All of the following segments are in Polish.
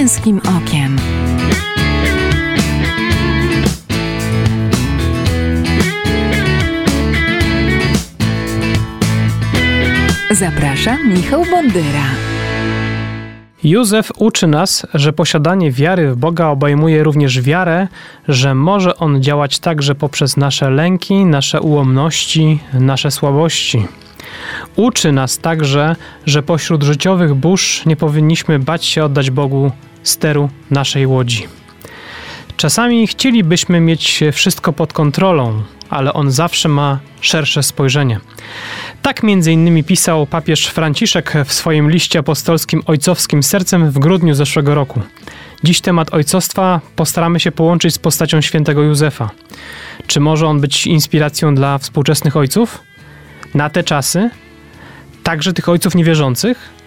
męskim okiem. Zapraszam Michał Bondyra. Józef uczy nas, że posiadanie wiary w Boga obejmuje również wiarę, że może On działać także poprzez nasze lęki, nasze ułomności, nasze słabości. Uczy nas także, że pośród życiowych burz nie powinniśmy bać się oddać Bogu steru naszej łodzi. Czasami chcielibyśmy mieć wszystko pod kontrolą, ale on zawsze ma szersze spojrzenie. Tak między innymi pisał papież Franciszek w swoim liście apostolskim Ojcowskim Sercem w grudniu zeszłego roku. Dziś temat ojcostwa postaramy się połączyć z postacią świętego Józefa. Czy może on być inspiracją dla współczesnych ojców? Na te czasy? Także tych ojców niewierzących?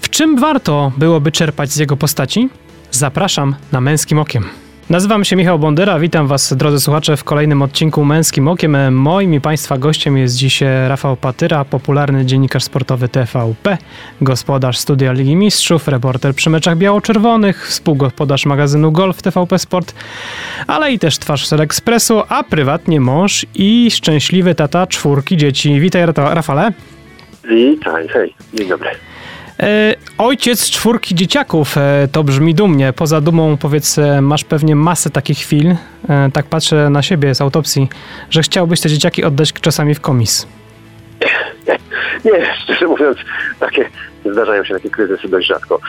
W czym warto byłoby czerpać z jego postaci? Zapraszam na męskim okiem. Nazywam się Michał Bondyra, witam Was drodzy słuchacze w kolejnym odcinku Męskim Okiem. Moim i Państwa gościem jest dziś Rafał Patyra, popularny dziennikarz sportowy TVP, gospodarz studia Ligi Mistrzów, reporter przy meczach biało-czerwonych, współgospodarz magazynu Golf TVP Sport, ale i też twarz Ekspresu, a prywatnie mąż i szczęśliwy tata czwórki dzieci. Witaj Rafale. Witaj, hej, dzień dobry. E, ojciec czwórki dzieciaków, e, to brzmi dumnie. Poza dumą, powiedz, e, masz pewnie masę takich chwil, tak patrzę na siebie z autopsji, że chciałbyś te dzieciaki oddać czasami w komis. Nie, szczerze mówiąc, takie zdarzają się takie kryzysy dość rzadko.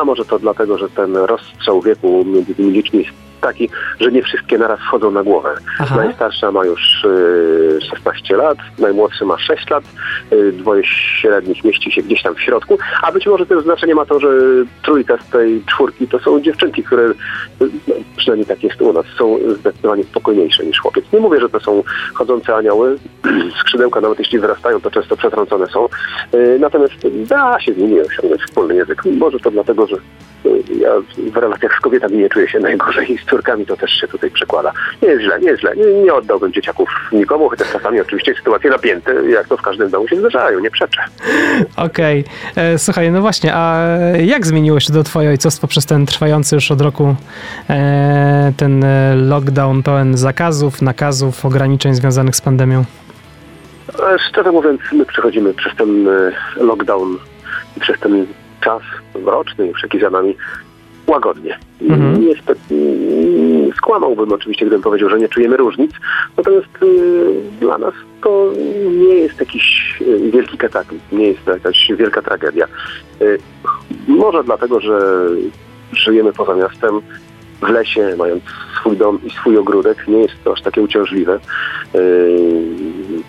A może to dlatego, że ten rozstrzał wieku między tymi dziećmi taki, że nie wszystkie naraz wchodzą na głowę. Aha. Najstarsza ma już y, 16 lat, najmłodszy ma 6 lat, y, dwoje średnich mieści się gdzieś tam w środku, a być może też znaczenie ma to, że trójka z tej czwórki to są dziewczynki, które, y, no, przynajmniej tak jest u nas, są zdecydowanie spokojniejsze niż chłopiec. Nie mówię, że to są chodzące anioły, skrzydełka nawet jeśli wyrastają, to często przetrącone są, y, natomiast da się z nimi osiągnąć wspólny język. Może to dlatego, że y, ja w relacjach z kobietami nie czuję się najgorzej córkami to też się tutaj przekłada. Nie jest źle, nie jest źle. Nie, nie oddałbym dzieciaków nikomu, chociaż czasami oczywiście sytuacje napięte, jak to w każdym domu się zdarzają, nie przeczę. Okej. Okay. E, słuchaj, no właśnie, a jak zmieniło się to twoje ojcostwo przez ten trwający już od roku e, ten e, lockdown, pełen zakazów, nakazów, ograniczeń związanych z pandemią? Szczerze mówiąc, my przechodzimy przez ten lockdown i przez ten czas roczny już jaki za nami łagodnie. Mhm. Nie skłamałbym oczywiście, gdybym powiedział, że nie czujemy różnic. Natomiast y, dla nas to nie jest jakiś y, wielki kataklizm, nie jest to jakaś wielka tragedia. Y, może dlatego, że żyjemy poza miastem, w lesie, mając swój dom i swój ogródek, nie jest to aż takie uciążliwe.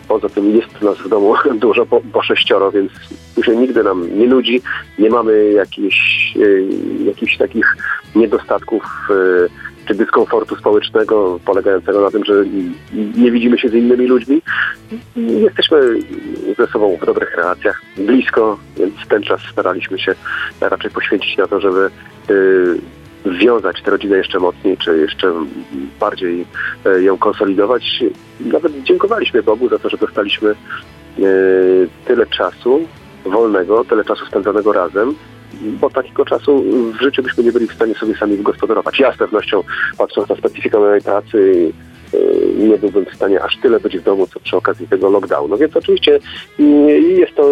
Poza tym jest nas w domu dużo, po, po sześcioro, więc się nigdy nam nie nudzi. Nie mamy jakichś, yy, jakichś takich niedostatków yy, czy dyskomfortu społecznego polegającego na tym, że nie widzimy się z innymi ludźmi. Jesteśmy ze sobą w dobrych relacjach, blisko, więc ten czas staraliśmy się raczej poświęcić na to, żeby wiązać tę rodzinę jeszcze mocniej, czy jeszcze bardziej e, ją konsolidować. Nawet dziękowaliśmy Bogu za to, że dostaliśmy e, tyle czasu wolnego, tyle czasu spędzonego razem, bo takiego czasu w życiu byśmy nie byli w stanie sobie sami wygospodarować. Ja z pewnością, patrząc na specyfikę mojej pracy nie byłbym w stanie aż tyle być w domu, co przy okazji tego lockdownu. Więc oczywiście y, jest to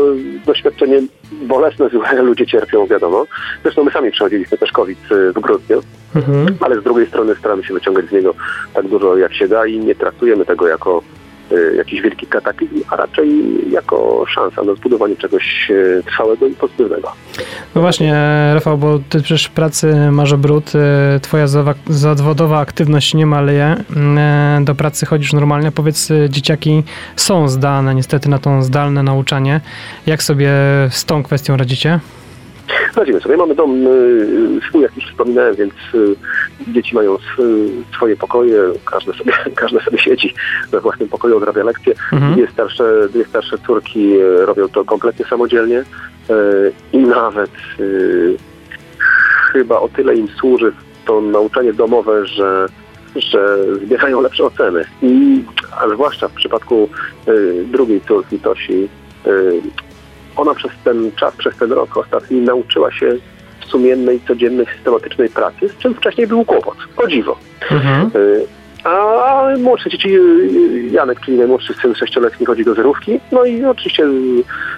doświadczenie bolesne, złe, ludzie cierpią, wiadomo. Zresztą my sami przechodziliśmy też COVID y, w grudniu, mhm. ale z drugiej strony staramy się wyciągać z niego tak dużo jak się da i nie traktujemy tego jako Y, jakiś wielki kataklizm, a raczej jako szansa na zbudowanie czegoś y, trwałego i pozytywnego. No właśnie, Rafał, bo ty przecież pracy masz brud, y, twoja zawodowa aktywność nie maleje, do pracy chodzisz normalnie, powiedz, dzieciaki są zdane niestety na to zdalne nauczanie. Jak sobie z tą kwestią radzicie? Radzimy sobie. Mamy dom y, swój, jak już wspominałem, więc y, dzieci mają swoje pokoje, każde sobie, każde sobie siedzi we własnym pokoju, odrabia lekcje. Mhm. Dwie, starsze, dwie starsze córki y, robią to kompletnie samodzielnie i nawet chyba o tyle im służy to nauczanie domowe, że że zbierają lepsze oceny. I, a zwłaszcza w przypadku y, drugiej córki Tosi, y, ona przez ten czas, przez ten rok ostatni nauczyła się sumiennej, codziennej, systematycznej pracy, z czym wcześniej był kłopot. O dziwo. Mhm. A młodsze dzieci, Janek, czyli najmłodszy syn sześcioletni, chodzi do zerówki. No i oczywiście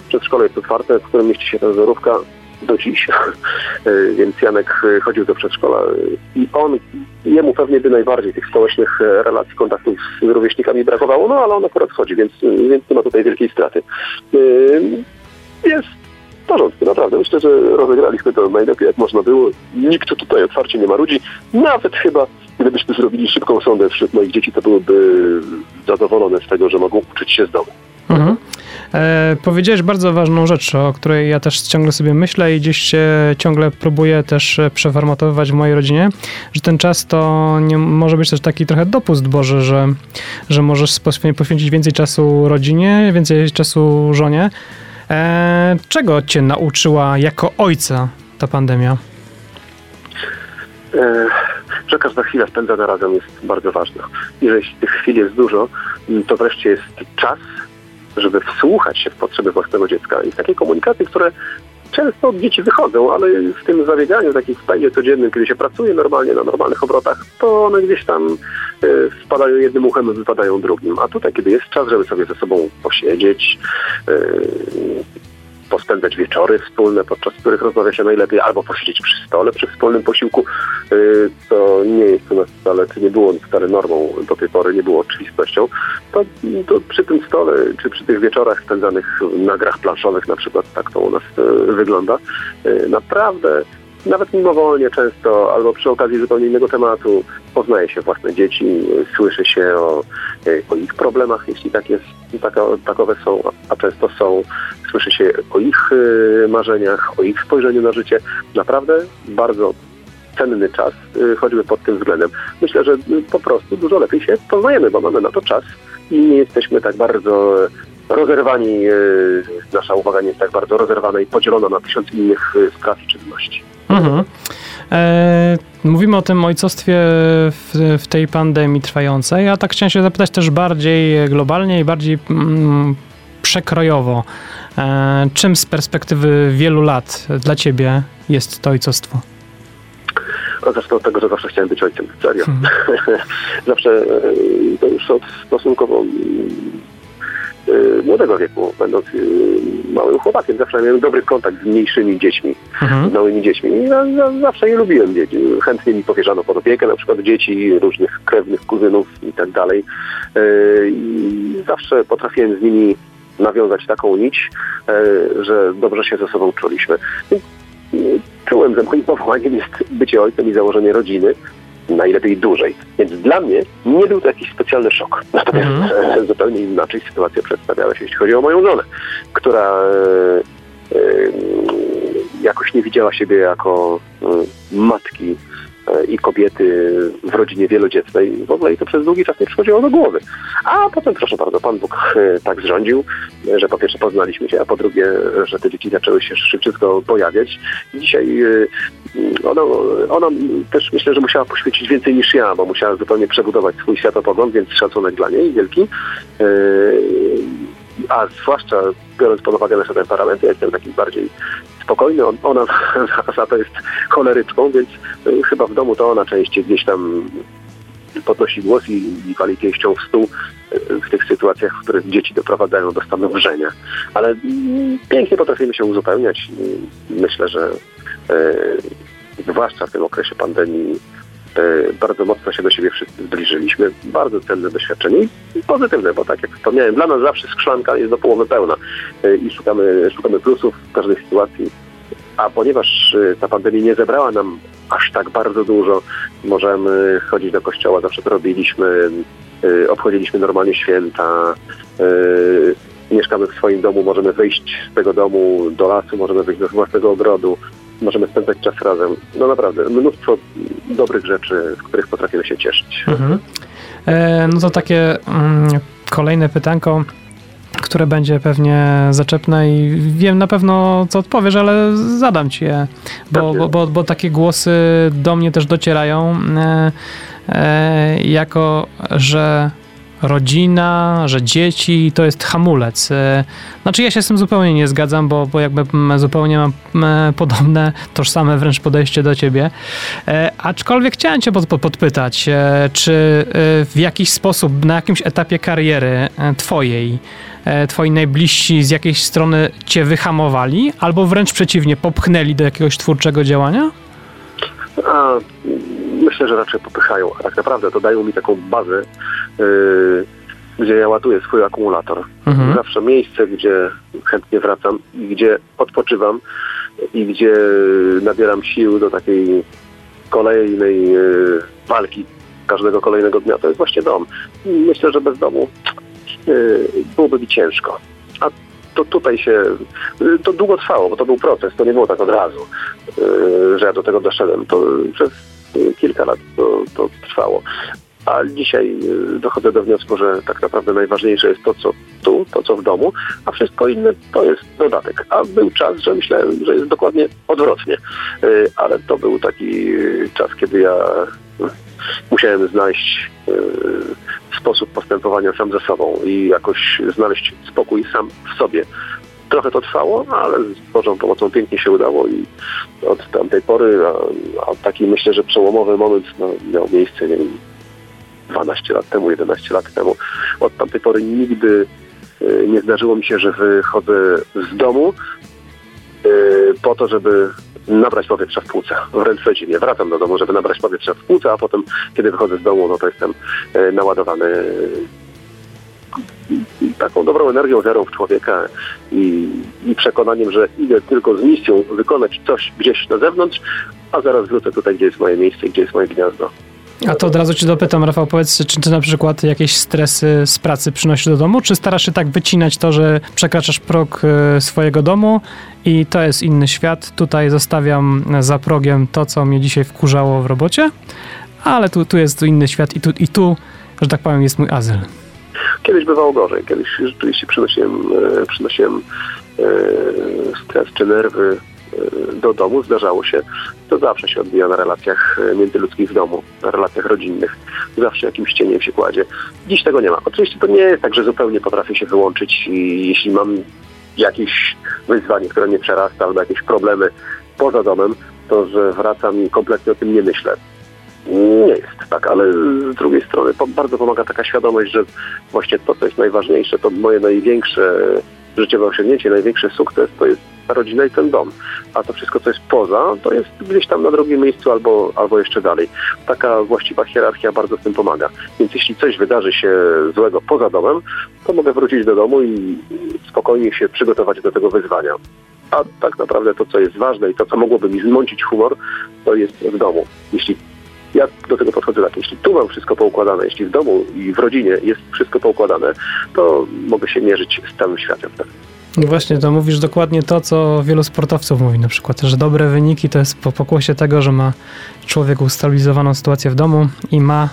przedszkole jest otwarte, w którym mieści się ta zerówka do dziś. Więc Janek chodził do przedszkola i on, jemu pewnie by najbardziej tych społecznych relacji, kontaktów z rówieśnikami brakowało, no ale on akurat chodzi, więc, więc nie ma tutaj wielkiej straty. Jest w porządku, naprawdę. Myślę, że rozegraliśmy to najlepiej jak można było. Nikt tutaj otwarcie nie ma ludzi. Nawet chyba gdybyśmy zrobili szybką sondę wśród moich dzieci, to byłyby zadowolone z tego, że mogą uczyć się z domu. Mhm. E, powiedziałeś bardzo ważną rzecz, o której ja też ciągle sobie myślę i gdzieś się ciągle próbuję też przeformatowywać w mojej rodzinie, że ten czas to nie może być też taki trochę dopust Boży, że, że możesz poświęcić więcej czasu rodzinie, więcej czasu żonie. E, czego cię nauczyła jako ojca ta pandemia? E, że każda chwila spędzona razem jest bardzo ważna. Jeżeli tych chwil jest dużo, to wreszcie jest czas, żeby wsłuchać się w potrzeby własnego dziecka i takie komunikaty, które często od dzieci wychodzą, ale w tym zabieganiu takim w codziennym, kiedy się pracuje normalnie, na normalnych obrotach, to one gdzieś tam wpadają jednym uchem, wypadają drugim. A tutaj, kiedy jest czas, żeby sobie ze sobą posiedzieć, y, pospędzać wieczory wspólne, podczas których rozmawia się najlepiej, albo posiedzieć przy stole przy wspólnym posiłku. Y, to nie jest u nas wcale, czy nie było wcale normą do tej pory, nie było oczywistością. To, to przy tym stole, czy przy tych wieczorach spędzanych na grach planszowych na przykład, tak to u nas wygląda, naprawdę nawet mimowolnie często, albo przy okazji zupełnie innego tematu, poznaje się własne dzieci, słyszy się o, o ich problemach, jeśli tak jest, taka, takowe są, a często są, słyszy się o ich y, marzeniach, o ich spojrzeniu na życie. Naprawdę bardzo cenny czas, y, choćby pod tym względem. Myślę, że po prostu dużo lepiej się poznajemy, bo mamy na to czas i nie jesteśmy tak bardzo rozerwani, nasza uwaga nie jest tak bardzo rozerwana i podzielona na tysiąc innych spraw czynności. Mhm. E, mówimy o tym ojcostwie w, w, tej pandemii trwającej, a tak chciałem się zapytać też bardziej globalnie i bardziej mm, przekrojowo. E, czym z perspektywy wielu lat dla ciebie jest to ojcostwo? A zacznę od tego, że zawsze chciałem być ojcem, serio. Hmm. zawsze, e, to już od stosunkowo Y, młodego wieku, będąc y, małym chłopakiem, zawsze miałem dobry kontakt z mniejszymi dziećmi, mhm. z małymi dziećmi. I ja, ja zawsze je lubiłem. Chętnie mi powierzano pod opiekę na przykład dzieci, różnych krewnych kuzynów i tak dalej. Y, I zawsze potrafiłem z nimi nawiązać taką nić, że dobrze się ze sobą czuliśmy. Czułem, że moim powołaniem jest bycie ojcem i założenie rodziny, najlepiej dłużej. Więc dla mnie nie był to jakiś specjalny szok. Natomiast mm. zupełnie inaczej sytuacja przedstawiała się, jeśli chodzi o moją żonę, która e, e, jakoś nie widziała siebie jako matki i kobiety w rodzinie wielodzietnej. W ogóle i to przez długi czas nie przychodziło do głowy. A potem, proszę bardzo, Pan Bóg e, tak zrządził, że po pierwsze poznaliśmy się, a po drugie, że te dzieci zaczęły się szybciutko pojawiać. Dzisiaj e, ona, ona też myślę, że musiała poświęcić więcej niż ja, bo musiała zupełnie przebudować swój światopogląd, więc szacunek dla niej wielki. E, a zwłaszcza biorąc pod uwagę nasze temperamenty, ja jestem taki bardziej spokojny. Ona za to jest choleryczką, więc y, chyba w domu to ona częściej gdzieś tam podnosi głos i, i wali pięścią w stół y, w tych sytuacjach, w których dzieci doprowadzają do stanu wrzenia. Ale mm, pięknie potrafimy się uzupełniać. Myślę, że e, zwłaszcza w tym okresie pandemii bardzo mocno się do siebie wszyscy zbliżyliśmy. Bardzo cenne doświadczenie i pozytywne, bo tak jak wspomniałem, dla nas zawsze szklanka jest do połowy pełna e, i szukamy, szukamy plusów w każdej sytuacji. A ponieważ e, ta pandemia nie zebrała nam aż tak bardzo dużo, możemy chodzić do kościoła, zawsze to robiliśmy, obchodziliśmy normalnie święta, mieszkamy w swoim domu, możemy wyjść z tego domu do lasu, możemy wyjść do własnego ogrodu, możemy spędzać czas razem. No naprawdę, mnóstwo dobrych rzeczy, z których potrafimy się cieszyć. Mhm. E, no to takie mm, kolejne pytanko które będzie pewnie zaczepne i wiem na pewno, co odpowiesz, ale zadam ci je, bo, bo, bo, bo takie głosy do mnie też docierają, e, e, jako że rodzina, że dzieci to jest hamulec. E, znaczy ja się z tym zupełnie nie zgadzam, bo, bo jakby zupełnie mam e, podobne, tożsame wręcz podejście do ciebie. E, aczkolwiek chciałem cię pod, pod, podpytać, czy w jakiś sposób, na jakimś etapie kariery twojej, twoi najbliżsi z jakiejś strony cię wyhamowali, albo wręcz przeciwnie, popchnęli do jakiegoś twórczego działania? A, myślę, że raczej popychają. Tak naprawdę to dają mi taką bazę, gdzie ja ładuję swój akumulator. Mhm. Zawsze miejsce, gdzie chętnie wracam i gdzie odpoczywam i gdzie nabieram sił do takiej kolejnej yy, walki każdego kolejnego dnia. To jest właśnie dom. Myślę, że bez domu yy, byłoby mi ciężko. A to tutaj się, to długo trwało, bo to był proces, to nie było tak od razu, że ja do tego doszedłem. To przez kilka lat to, to trwało. A dzisiaj y, dochodzę do wniosku, że tak naprawdę najważniejsze jest to, co tu, to, co w domu, a wszystko inne to jest dodatek. A był czas, że myślałem, że jest dokładnie odwrotnie. Y, ale to był taki czas, kiedy ja musiałem znaleźć y, sposób postępowania sam ze sobą i jakoś znaleźć spokój sam w sobie. Trochę to trwało, ale z Bożą pomocą pięknie się udało i od tamtej pory, a, a taki myślę, że przełomowy moment no, miał miejsce, nie wiem, 12 lat temu, 11 lat temu. Od tamtej pory nigdy y, nie zdarzyło mi się, że wychodzę z domu y, po to, żeby nabrać powietrza w płuca. Wręcz przeciwnie, wracam do domu, żeby nabrać powietrza w płuca, a potem, kiedy wychodzę z domu, no to jestem y, naładowany taką dobrą energią, wiarą w człowieka i, i przekonaniem, że idę tylko z misją wykonać coś gdzieś na zewnątrz, a zaraz wrócę tutaj, gdzie jest moje miejsce, gdzie jest moje gniazdo. A to od razu cię dopytam, Rafał, powiedz, czy ty na przykład jakieś stresy z pracy przynosisz do domu, czy starasz się tak wycinać to, że przekraczasz próg e, swojego domu i to jest inny świat, tutaj zostawiam za progiem to, co mnie dzisiaj wkurzało w robocie, ale tu, tu jest inny świat i tu, i tu, że tak powiem, jest mój azyl. Kiedyś bywało gorzej. Kiedyś rzeczywiście przynosiłem, e, przynosiłem e, stres czy nerwy e, do domu, zdarzało się. To zawsze się odbija na relacjach międzyludzkich w domu, na relacjach rodzinnych. Zawsze jakimś cieniem się kładzie. Dziś tego nie ma. Oczywiście to nie jest tak, że zupełnie potrafię się wyłączyć i jeśli mam jakieś wyzwanie, które mnie przerasta albo jakieś problemy poza domem, to że wracam i kompletnie o tym nie myślę. Nie jest tak, ale z drugiej strony bardzo pomaga taka świadomość, że właśnie to, co jest najważniejsze, to moje największe życiowe osiągnięcie, największy sukces to jest ta rodzina i ten dom. A to wszystko, co jest poza, to jest gdzieś tam na drugim miejscu albo, albo jeszcze dalej. Taka właściwa hierarchia bardzo w tym pomaga. Więc jeśli coś wydarzy się złego poza domem, to mogę wrócić do domu i spokojnie się przygotować do tego wyzwania. A tak naprawdę to, co jest ważne i to, co mogłoby mi zmącić humor, to jest w domu. Jeśli ja do tego podchodzę tak, jeśli tu mam wszystko poukładane, jeśli w domu i w rodzinie jest wszystko poukładane, to mogę się mierzyć z całym światem wtedy. No właśnie, to mówisz dokładnie to, co wielu sportowców mówi na przykład, że dobre wyniki to jest po pokłosie tego, że ma człowiek ustabilizowaną sytuację w domu i ma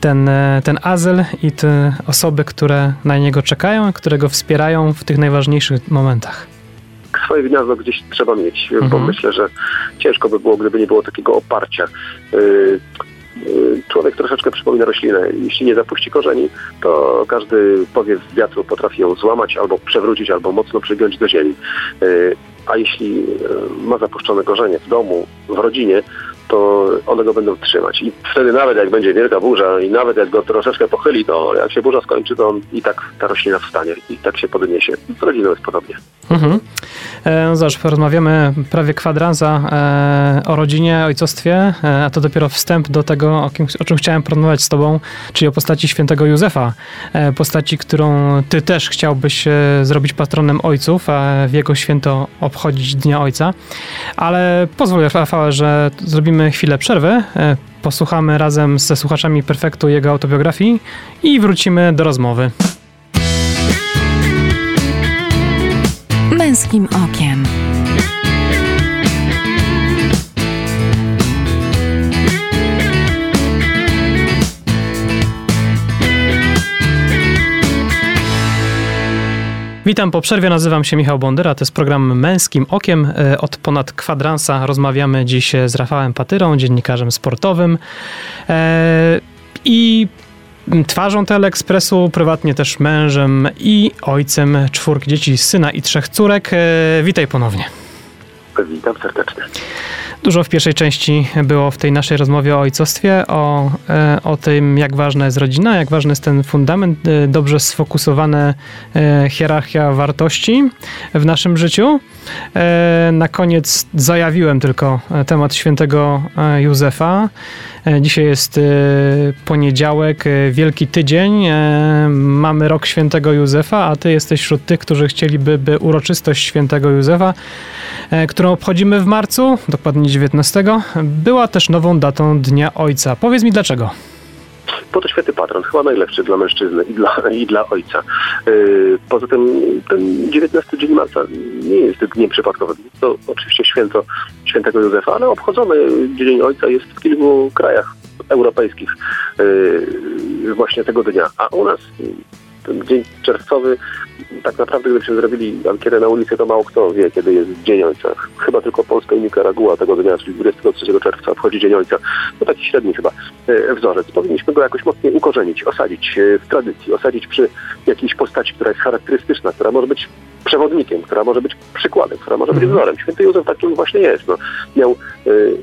ten, e, ten azyl i te osoby, które na niego czekają, które go wspierają w tych najważniejszych momentach swoje gniazdo gdzieś trzeba mieć, mhm. bo myślę, że ciężko by było, gdyby nie było takiego oparcia. Y, y, człowiek troszeczkę przypomina roślinę. Jeśli nie zapuści korzeni, to każdy powiew wiatru potrafi ją złamać albo przewrócić, albo mocno przygiąć do ziemi. Y, a jeśli ma zapuszczone korzenie w domu, w rodzinie, to one go będą trzymać. I wtedy nawet jak będzie wielka burza i nawet jak go troszeczkę pochyli, to jak się burza skończy, to on i tak ta roślina wstanie i tak się podniesie. Z rodziną jest podobnie. Mhm. E, no zobacz, porozmawiamy prawie kwadransa e, o rodzinie, ojcostwie, e, a to dopiero wstęp do tego, o, kim, o czym chciałem porozmawiać z tobą, czyli o postaci świętego Józefa. E, postaci, którą ty też chciałbyś e, zrobić patronem ojców, a w jego święto obchodzić Dnia Ojca. Ale pozwól, Rafał, że zrobimy zrobimy chwilę przerwy, e, posłuchamy razem ze słuchaczami Perfektu jego autobiografii i wrócimy do rozmowy. Męskim okiem. Witam po przerwie, nazywam się Michał Bondyra, to jest program Męskim Okiem. E, od ponad kwadransa rozmawiamy dziś z Rafałem Patyrą, dziennikarzem sportowym. E, I twarzą Teleekspresu, prywatnie też mężem i ojcem czwórki dzieci, syna i trzech córek. E, witaj ponownie. Witam serdecznie. Dużo w pierwszej części było w tej naszej rozmowie o ojcostwie, o, e, o tym, jak ważna jest rodzina, jak ważny jest ten fundament, e, dobrze sfokusowana e, hierarchia wartości w naszym życiu. Na koniec zajawiłem tylko temat świętego Józefa. Dzisiaj jest poniedziałek, wielki tydzień. Mamy rok świętego Józefa, a ty jesteś wśród tych, którzy chcieliby by uroczystość świętego Józefa, którą obchodzimy w marcu, dokładnie 19, była też nową datą Dnia Ojca. Powiedz mi dlaczego? Po to święty patron, chyba najlepszy dla mężczyzny i dla, i dla ojca. Yy, poza tym ten 19 dzień marca nie jest dniem przypadkowym. To oczywiście święto świętego Józefa, ale obchodzony Dzień Ojca jest w kilku krajach europejskich yy, właśnie tego dnia. A u nas dzień czerwcowy tak naprawdę gdybyśmy zrobili ankietę na ulicy, to mało kto wie, kiedy jest Dzień Ojca. Chyba tylko Polska i Nikaragua tego dnia, czyli 23 czerwca obchodzi Dzień Ojca. To taki średni chyba e, wzorzec. Powinniśmy go jakoś mocniej ukorzenić, osadzić e, w tradycji, osadzić przy jakiejś postaci, która jest charakterystyczna, która może być przewodnikiem, która może być przykładem, która może być mhm. wzorem. Święty Józef takim właśnie jest. No. Miał, yy,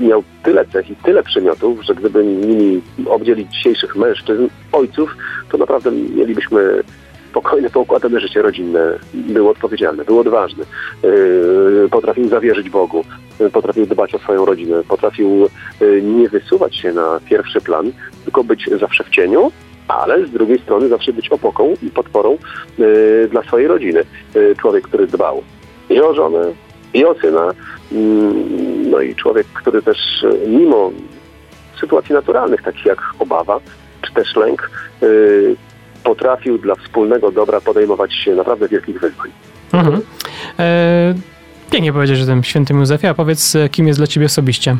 miał tyle cech i tyle przymiotów, że gdyby nimi obdzielić dzisiejszych mężczyzn, ojców, to naprawdę mielibyśmy spokojne, poukładane życie rodzinne. Był odpowiedzialny, był odważny. Yy, potrafił zawierzyć Bogu, potrafił dbać o swoją rodzinę, potrafił yy, nie wysuwać się na pierwszy plan, tylko być zawsze w cieniu, ale z drugiej strony zawsze być opoką i podporą yy, dla swojej rodziny. Człowiek, który dbał i o żonę, i o syna, mm, no i człowiek, który też mimo sytuacji naturalnych, takich jak obawa, czy też lęk, potrafił dla wspólnego dobra podejmować się naprawdę wielkich wyzwań. Mhm. E, pięknie powiedzieć o tym świętym Józefie, a powiedz, e, kim jest dla ciebie osobiście?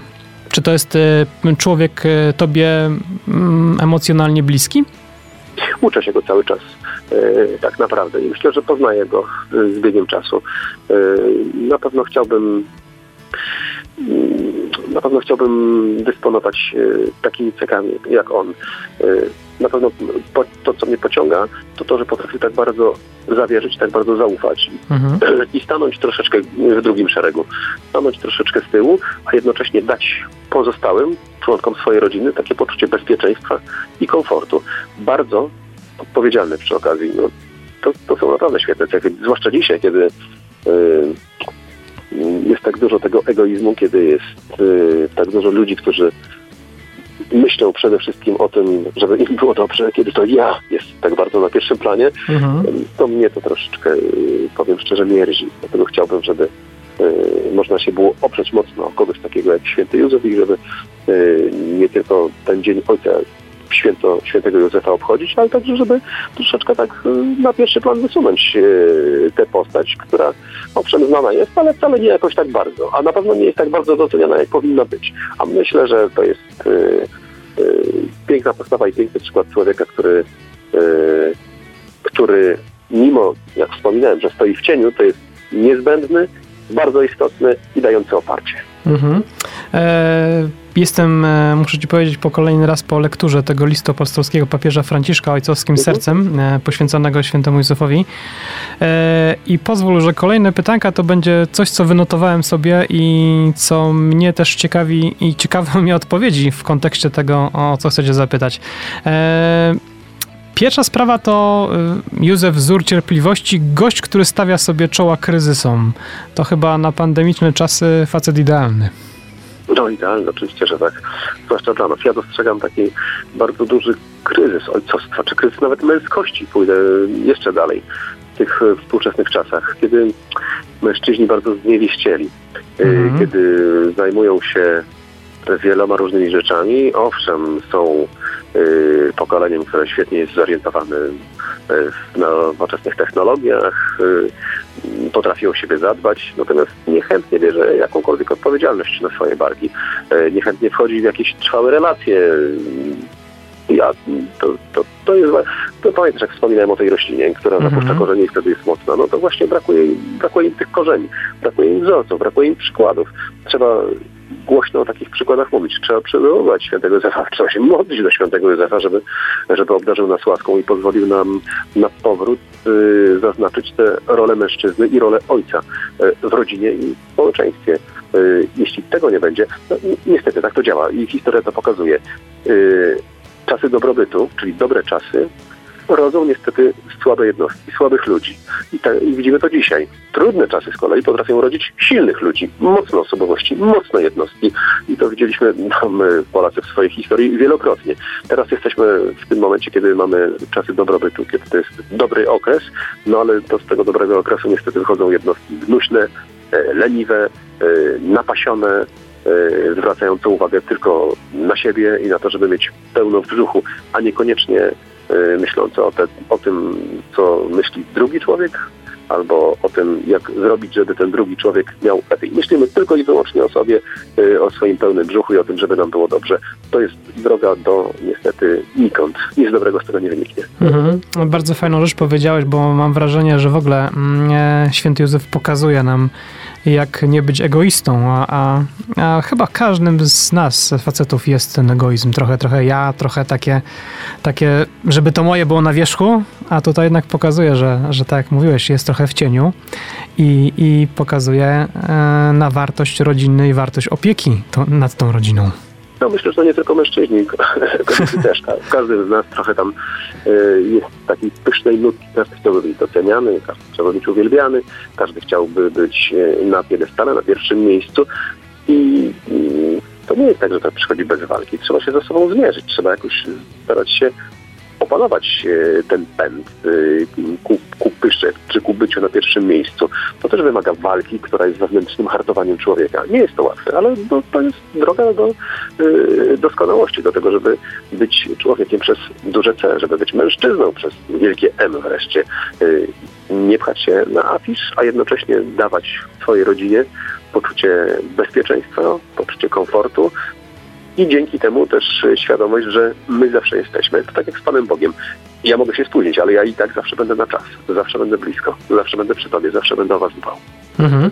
Czy to jest e, człowiek e, tobie mm, emocjonalnie bliski? Uczę się go cały czas, e, tak naprawdę. I myślę, że poznaję go z biegiem czasu. E, na pewno chciałbym na pewno chciałbym dysponować takimi cechami jak on na pewno to, co mnie pociąga, to to, że potrafię tak bardzo zawierzyć, tak bardzo zaufać mhm. i stanąć troszeczkę w drugim szeregu. Stanąć troszeczkę z tyłu, a jednocześnie dać pozostałym członkom swojej rodziny takie poczucie bezpieczeństwa i komfortu. Bardzo odpowiedzialne przy okazji. No, to, to są naprawdę świetne cechy, zwłaszcza dzisiaj, kiedy yy, jest tak dużo tego egoizmu, kiedy jest yy, tak dużo ludzi, którzy myślą przede wszystkim o tym, żeby im było dobrze, kiedy to ja jest tak bardzo na pierwszym planie, mhm. to mnie to troszeczkę, y, powiem szczerze, mierzi. Dlatego chciałbym, żeby y, można się było oprzeć mocno o kogoś takiego jak święty Józef i żeby y, nie tylko ten dzień Ojca święto świętego Józefa obchodzić, ale także, żeby troszeczkę tak na pierwszy plan wysunąć tę postać, która owszem znana jest, ale wcale nie jakoś tak bardzo, a na pewno nie jest tak bardzo doceniana, jak powinna być. A myślę, że to jest piękna postawa i piękny przykład człowieka, który, który mimo, jak wspominałem, że stoi w cieniu, to jest niezbędny, bardzo istotny i dający oparcie. Mhm. E Jestem, e, muszę ci powiedzieć, po kolejny raz po lekturze tego listu apostolskiego papieża Franciszka ojcowskim mhm. sercem, e, poświęconego świętemu Józefowi. E, I pozwól, że kolejne pytanka to będzie coś, co wynotowałem sobie i co mnie też ciekawi i ciekawe mnie odpowiedzi w kontekście tego, o co chcecie zapytać. Pierwsza sprawa to Józef wzór cierpliwości, gość, który stawia sobie czoła kryzysom. To chyba na pandemiczne czasy facet idealny. No idealne, oczywiście, że tak. Zwłaszcza dla nas. Ja dostrzegam taki bardzo duży kryzys ojcostwa, czy kryzys nawet męskości. Pójdę jeszcze dalej w tych współczesnych czasach, kiedy mężczyźni bardzo zniewieścieli, mhm. kiedy zajmują się wieloma różnymi rzeczami. Owszem, są y, pokoleniem, które świetnie jest zorientowane y, w nowoczesnych technologiach, y, potrafi o siebie zadbać, natomiast niechętnie bierze jakąkolwiek odpowiedzialność na swoje barki. Niechętnie wchodzi w jakieś trwałe relacje. Ja, to, to, to jest, to pamiętasz jak wspominałem o tej roślinie, która mhm. zapuszcza korzenie i wtedy jest mocna, no to właśnie brakuje, brakuje im tych korzeni, brakuje im wzorców, brakuje im przykładów. Trzeba głośno o takich przykładach mówić. Trzeba przywoływać świętego Józefa, trzeba się modlić do świętego Józefa, żeby, żeby obdarzył nas łaską i pozwolił nam na powrót y, zaznaczyć tę rolę mężczyzny i rolę ojca y, w rodzinie i w społeczeństwie. Y, jeśli tego nie będzie, no, niestety tak to działa i historia to pokazuje. Y, czasy dobrobytu, czyli dobre czasy, rodzą niestety słabe jednostki, słabych ludzi. I, te, I, widzimy to dzisiaj. Trudne czasy z kolei potrafią rodzić silnych ludzi, mocne osobowości, mocne jednostki. I to widzieliśmy no, my, Polacy, w swojej historii wielokrotnie. Teraz jesteśmy w tym momencie, kiedy mamy czasy dobrobytu, kiedy to jest dobry okres, no ale to z tego dobrego okresu niestety wychodzą jednostki gnuśne, e, leniwe, e, napasione, e, zwracające uwagę tylko na siebie i na to, żeby mieć pełno w brzuchu, a niekoniecznie myślące o, te, o tym, co myśli drugi człowiek, albo o tym, jak zrobić, żeby ten drugi człowiek miał lepiej. Myślimy tylko i wyłącznie o sobie, y, o swoim pełnym brzuchu i o tym, żeby nam było dobrze. To jest droga do niestety nikąd. Nic dobrego z tego nie wyniknie. Mhm. Bardzo fajną rzecz powiedziałeś, bo mam wrażenie, że w ogóle mm, święty Józef pokazuje nam jak nie być egoistą, a, a, a, chyba każdym z nas, facetów, jest ten egoizm. Trochę, trochę ja, trochę takie, takie, żeby to moje było na wierzchu, a tutaj jednak pokazuje, że, że tak jak mówiłeś, jest trochę w cieniu i, i pokazuje e, na wartość rodziny i wartość opieki to, nad tą rodziną. No myślę, że to nie tylko mężczyźni, kobiety też. Każdy z nas trochę tam e, jest takiej pysznej nutki. Każdy chciałby być doceniany, każdy chciałby być uwielbiany, każdy chciałby być e, na piedestale, na pierwszym miejscu. I, I to nie jest tak, że to przychodzi bez walki. Trzeba się ze sobą zmierzyć. Trzeba jakoś starać się opanować e, ten pęd ku, ku pysze, czy ku byciu na pierwszym miejscu. To też wymaga walki, która jest wewnętrznym hartowaniem człowieka. Nie jest to łatwe, ale to, jest droga do y, doskonałości, do tego, żeby być człowiekiem przez duże C, żeby być mężczyzną przez wielkie M wreszcie. Nie pchać się na afisz, a jednocześnie dawać swojej rodzinie poczucie bezpieczeństwa, poczucie komfortu, i dzięki temu też świadomość, że my zawsze jesteśmy. To tak jak z Panem Bogiem. Ja mogę się spóźnić, ale ja i tak zawsze będę na czas. Zawsze będę blisko. Zawsze będę przy Tobie. Zawsze będę o Was dbał. Mhm.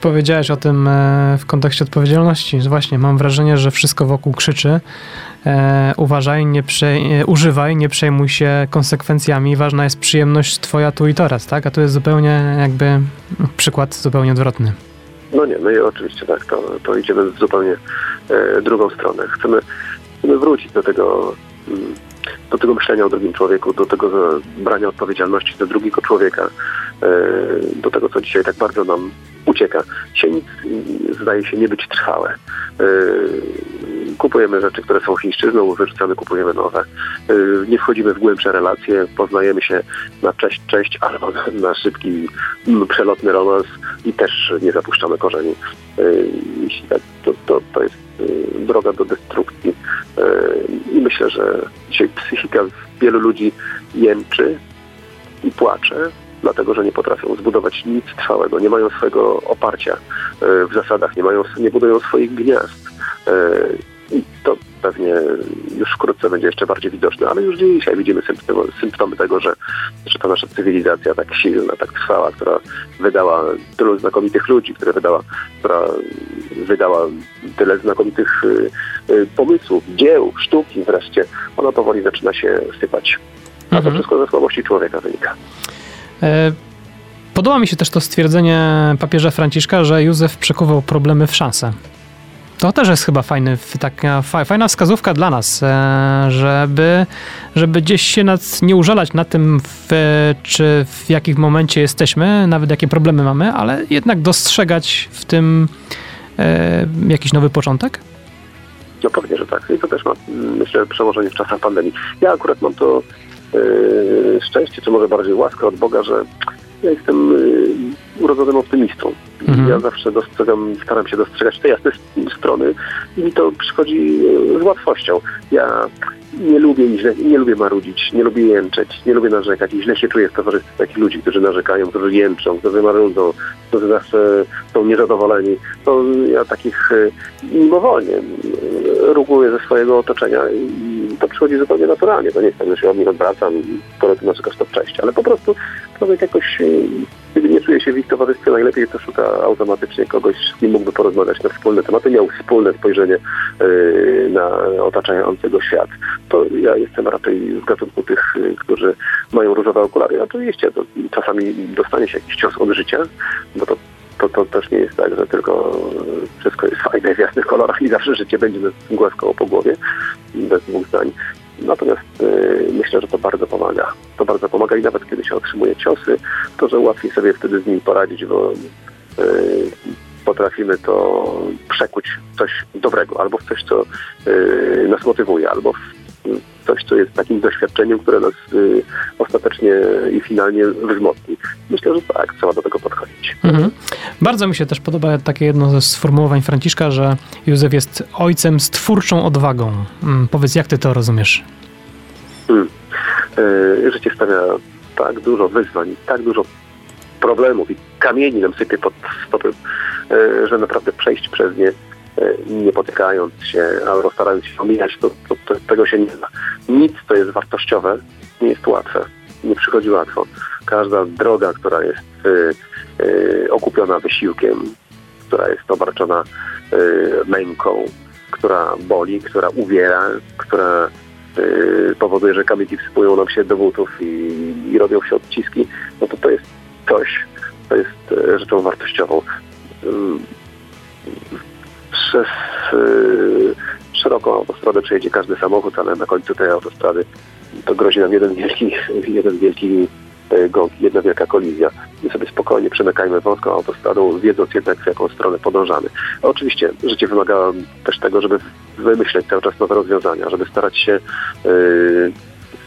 Powiedziałeś o tym e, w kontekście odpowiedzialności. Właśnie, mam wrażenie, że wszystko wokół krzyczy. E, uważaj, nie e, używaj, nie przejmuj się konsekwencjami. Ważna jest przyjemność Twoja tu i teraz, tak? A tu jest zupełnie jakby przykład zupełnie odwrotny. No nie, no i oczywiście tak, to, to idziemy w zupełnie drugą stronę. Chcemy, chcemy wrócić do tego, mm, do tego myślenia o drugim człowieku, do tego brania odpowiedzialności do drugiego człowieka, e, do tego, co dzisiaj tak bardzo nam ucieka. Dzisiaj nic zdaje się nie być trwałe. E, kupujemy rzeczy, które są chińszczyzną, wyrzucamy, kupujemy nowe. Nie wchodzimy w głębsze relacje, poznajemy się na cześć, cześć albo na szybki, mm, przelotny romans i też nie zapuszczamy korzeni. Jeśli tak, to, to, to jest droga do destrukcji. I myślę, że dzisiaj psychika wielu ludzi jęczy i płacze, dlatego że nie potrafią zbudować nic trwałego, nie mają swojego oparcia w zasadach, nie, mają, nie budują swoich gniazd. Pewnie już wkrótce będzie jeszcze bardziej widoczne, ale już dzisiaj widzimy symptomy, symptomy tego, że, że ta nasza cywilizacja tak silna, tak trwała, która wydała tylu znakomitych ludzi, która wydała, która wydała tyle znakomitych y, y, pomysłów, dzieł, sztuki wreszcie, ona powoli zaczyna się sypać. A to mhm. wszystko ze słabości człowieka wynika. E Podoba mi się też to stwierdzenie papieża Franciszka, że Józef przekuwał problemy w szanse. To też jest chyba fajny, taka fajna wskazówka dla nas, e, żeby, żeby gdzieś się nad, nie użalać na tym, w, czy w jakim momencie jesteśmy, nawet jakie problemy mamy, ale jednak dostrzegać w tym e, jakiś nowy początek? No pewnie, że tak. I to też ma, myślę, przełożenie w czasach pandemii. Ja akurat mam to yy, szczęście, czy może bardziej łaskę od Boga, że ja jestem y, urodzonym optymistą. Mhm. Ja zawsze dostrzegam, staram się dostrzegać te jasne strony i mi to przychodzi y, z łatwością. Ja nie lubię źle, nie lubię marudzić, nie lubię jęczeć, nie lubię narzekać i źle się czuję w towarzystwie takich ludzi, którzy narzekają, którzy jęczą, którzy marudzą, którzy zawsze są niezadowoleni. To ja takich y, mimowolnie ruguję ze swojego otoczenia i to przychodzi zupełnie naturalnie. To nie jest tak, że się od nich odwracam i skoro ty narzekasz, to cześć. Ale po prostu człowiek jakoś kiedy nie czuje się w ich towarzystwie najlepiej, to szuka automatycznie kogoś, z kim mógłby porozmawiać na wspólne tematy, miał wspólne spojrzenie yy, na otaczającego świat. To ja jestem raczej z gatunku tych, yy, którzy mają różowe okulary. Oczywiście to czasami dostanie się jakiś cios od życia, bo to to, to też nie jest tak, że tylko wszystko jest fajne w jasnych kolorach i zawsze życie będzie głaskało po głowie, bez dwóch zdań. Natomiast y, myślę, że to bardzo pomaga. To bardzo pomaga i nawet kiedy się otrzymuje ciosy, to że łatwiej sobie wtedy z nimi poradzić, bo y, potrafimy to przekuć w coś dobrego, albo w coś, co y, nas motywuje, albo w coś, co jest takim doświadczeniem, które nas y, ostatecznie i finalnie wzmocni. Myślę, że tak, trzeba do tego podchodzić. Mhm. Bardzo mi się też podoba takie jedno ze sformułowań Franciszka, że Józef jest ojcem z twórczą odwagą. Hmm, powiedz, jak ty to rozumiesz? Hmm. Y, życie stawia tak dużo wyzwań, tak dużo problemów i kamieni nam sypie pod stopy, y, że naprawdę przejść przez nie E, nie potykając się albo starając się omijać, to, to, to, tego się nie da. Nic, co jest wartościowe, nie jest łatwe. Nie przychodzi łatwo. Każda droga, która jest y, y, okupiona wysiłkiem, która jest obarczona y, męką, która boli, która uwiera, która powoduje, że kamienie wsypują nam się do butów i, i robią się odciski, no to to jest coś, co jest rzeczą wartościową przez yy, szeroką autostradę przejedzie każdy samochód, ale na końcu tej autostrady to grozi nam jeden wielki, jeden wielki y, gąb, jedna wielka kolizja. My sobie spokojnie przemykajmy wąską autostradą, wiedząc jednak w jaką stronę podążamy. Oczywiście życie wymaga też tego, żeby wymyśleć cały czas nowe rozwiązania, żeby starać się yy,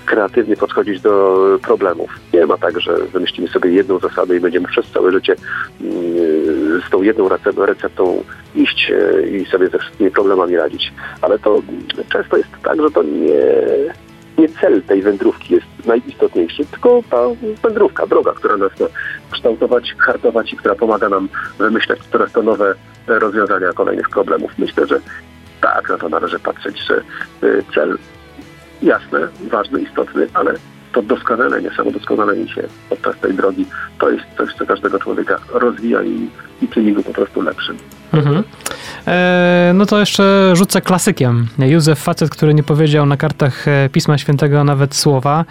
kreatywnie podchodzić do problemów. Nie ma tak, że wymyślimy sobie jedną zasadę i będziemy przez całe życie mm, z tą jedną receptą iść e, i sobie ze wszystkimi problemami radzić. Ale to często jest tak, że to nie, nie cel tej wędrówki jest najistotniejszy, tylko ta wędrówka, droga, która nas ma kształtować, hartować i która pomaga nam wymyślać coraz to nowe rozwiązania kolejnych problemów. Myślę, że tak na to należy patrzeć, że e, cel jasne, ważny, istotny, ale to doskonalenie, samo doskonalenie się podczas tej drogi, to jest coś, co każdego człowieka rozwija i, i czyni go po prostu lepszym. Mhm. E, no to jeszcze rzucę klasykiem. Józef, facet, który nie powiedział na kartach e, Pisma Świętego nawet słowa.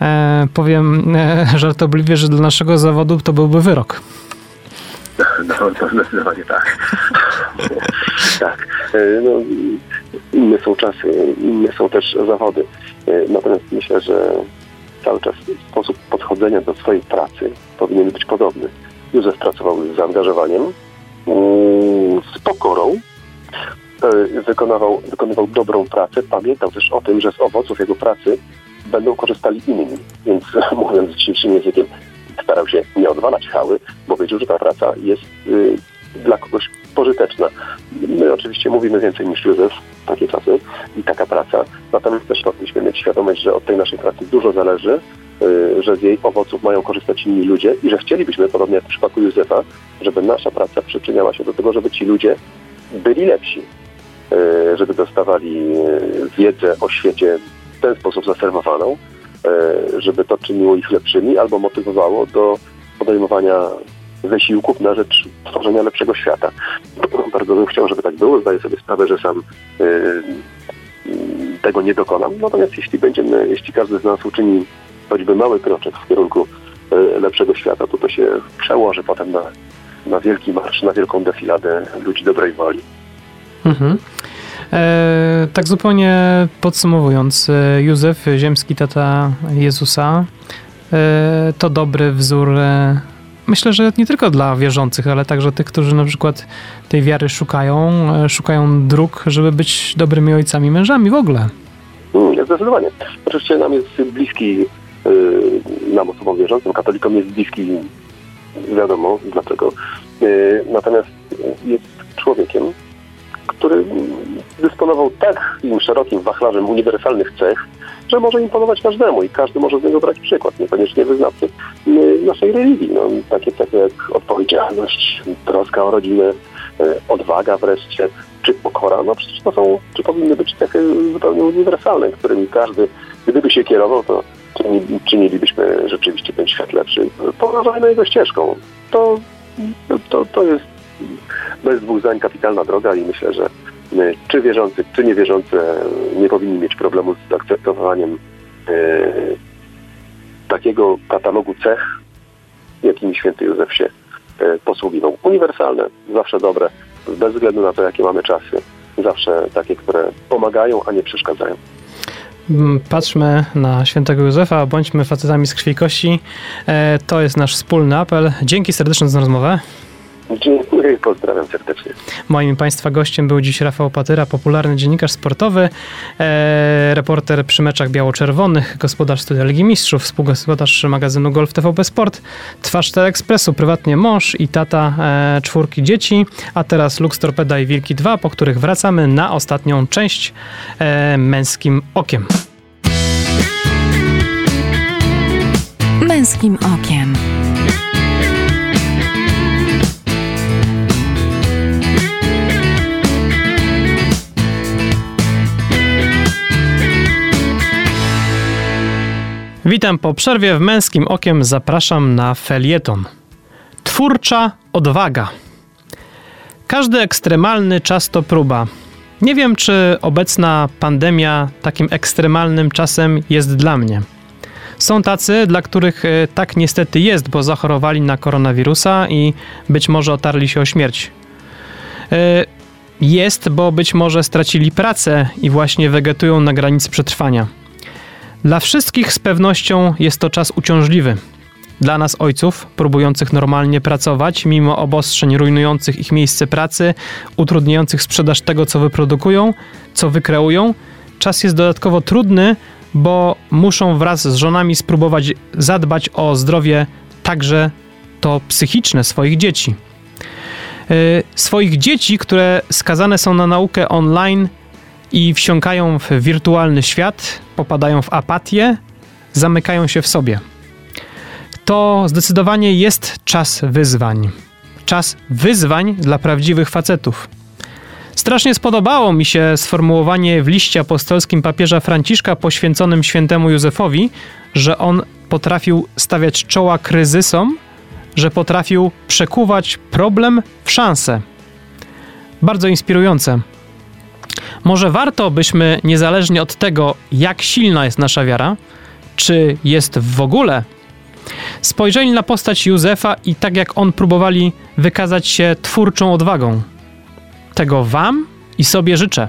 E, powiem żartobliwie, że dla naszego zawodu to byłby wyrok. No, to zdecydowanie tak. tak. No, inne są czasy, inne są też zawody. Natomiast myślę, że cały czas sposób podchodzenia do swojej pracy powinien być podobny. Józef pracował z zaangażowaniem, mm, z pokorą, e, wykonywał, wykonywał dobrą pracę, pamiętał też o tym, że z owoców jego pracy będą korzystali inni. Więc mówiąc dzisiejszym językiem, starał się nie odwalać chały, bo wiedział, że ta praca jest y, dla kogoś pożyteczna. My oczywiście mówimy więcej niż Józef, takie czasy i taka praca, natomiast też powinniśmy mieć świadomość, że od tej naszej pracy dużo zależy, y, że z jej owoców mają korzystać inni ludzie i że chcielibyśmy, podobnie jak w przypadku Józefa, żeby nasza praca przyczyniała się do tego, żeby ci ludzie byli lepsi, y, żeby dostawali wiedzę o świecie w ten sposób zaserwowaną, żeby to czyniło ich lepszymi albo motywowało do podejmowania wysiłków na rzecz tworzenia lepszego świata. Bardzo bym chciał, żeby tak było. Zdaję sobie sprawę, że sam e, tego nie dokonam. Natomiast jeśli będziemy, jeśli każdy z nas uczyni choćby mały kroczek w kierunku e, lepszego świata, to to się przełoży potem na, na wielki marsz, na wielką defiladę ludzi dobrej woli. Mhm. E, tak zupełnie podsumowując, e, Józef, ziemski tata Jezusa, e, to dobry wzór myślę, że nie tylko dla wierzących, ale także tych, którzy na przykład tej wiary szukają, szukają dróg, żeby być dobrymi ojcami, mężami w ogóle. Mm, zdecydowanie. Oczywiście nam jest bliski, nam osobom wierzącym, katolikom jest bliski, wiadomo dlaczego. Natomiast jest człowiekiem, który dysponował tak szerokim wachlarzem uniwersalnych cech, że może imponować każdemu i każdy może z niego brać przykład, niekoniecznie wyznawcy y, naszej religii. No, takie cechy jak odpowiedzialność, troska o rodzinę, y, odwaga wreszcie, czy pokora, no przecież to są, czy powinny być cechy zupełnie uniwersalne, którymi każdy, gdyby się kierował, to czynilibyśmy rzeczywiście ten świat lepszy. Podążajmy jego ścieżką. To, to, to jest bez dwóch zdań kapitalna droga i myślę, że czy wierzący, czy niewierzący nie powinni mieć problemu z zaakceptowaniem e, takiego katalogu cech, jakimi święty Józef się e, posługiwał. Uniwersalne, zawsze dobre, bez względu na to, jakie mamy czasy. Zawsze takie, które pomagają, a nie przeszkadzają. Mm, patrzmy na świętego Józefa, bądźmy facetami z krwi kości. E, to jest nasz wspólny apel. Dzięki serdecznie za rozmowę. Dziękuję i pozdrawiam serdecznie. Moim Państwa gościem był dziś Rafał Patyra, popularny dziennikarz sportowy, e, reporter przy meczach biało-czerwonych, gospodarz Studia Ligi Mistrzów, współgospodarz magazynu Golf TVP Sport, twarz Telekspresu, prywatnie mąż i tata e, czwórki dzieci, a teraz Lux Torpeda i Wilki 2, po których wracamy na ostatnią część e, męskim okiem. Męskim okiem. Witam po przerwie w Męskim Okiem. Zapraszam na felieton. Twórcza odwaga. Każdy ekstremalny czas to próba. Nie wiem, czy obecna pandemia takim ekstremalnym czasem jest dla mnie. Są tacy, dla których e, tak niestety jest, bo zachorowali na koronawirusa i być może otarli się o śmierć. E, jest, bo być może stracili pracę i właśnie wegetują na granicy przetrwania. Dla wszystkich z pewnością jest to czas uciążliwy. Dla nas, ojców, próbujących normalnie pracować, mimo obostrzeń rujnujących ich miejsce pracy, utrudniających sprzedaż tego, co wyprodukują, co wykreują, czas jest dodatkowo trudny, bo muszą wraz z żonami spróbować zadbać o zdrowie także to psychiczne swoich dzieci. Yy, swoich dzieci, które skazane są na naukę online i wsiąkają w wirtualny świat, popadają w apatię, zamykają się w sobie. To zdecydowanie jest czas wyzwań. Czas wyzwań dla prawdziwych facetów. Strasznie spodobało mi się sformułowanie w liście apostolskim papieża Franciszka poświęconym świętemu Józefowi, że on potrafił stawiać czoła kryzysom, że potrafił przekuwać problem w szansę. Bardzo inspirujące. Może warto byśmy, niezależnie od tego, jak silna jest nasza wiara, czy jest w ogóle, spojrzeli na postać Józefa i tak jak on próbowali wykazać się twórczą odwagą. Tego Wam i sobie życzę.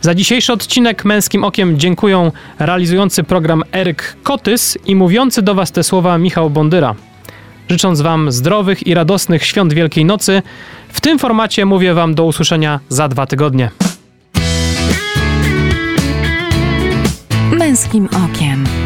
Za dzisiejszy odcinek Męskim Okiem dziękuję realizujący program Eryk Kotys i mówiący do Was te słowa Michał Bondyra. Życząc Wam zdrowych i radosnych świąt Wielkiej Nocy, w tym formacie mówię Wam do usłyszenia za dwa tygodnie. Męskim okiem.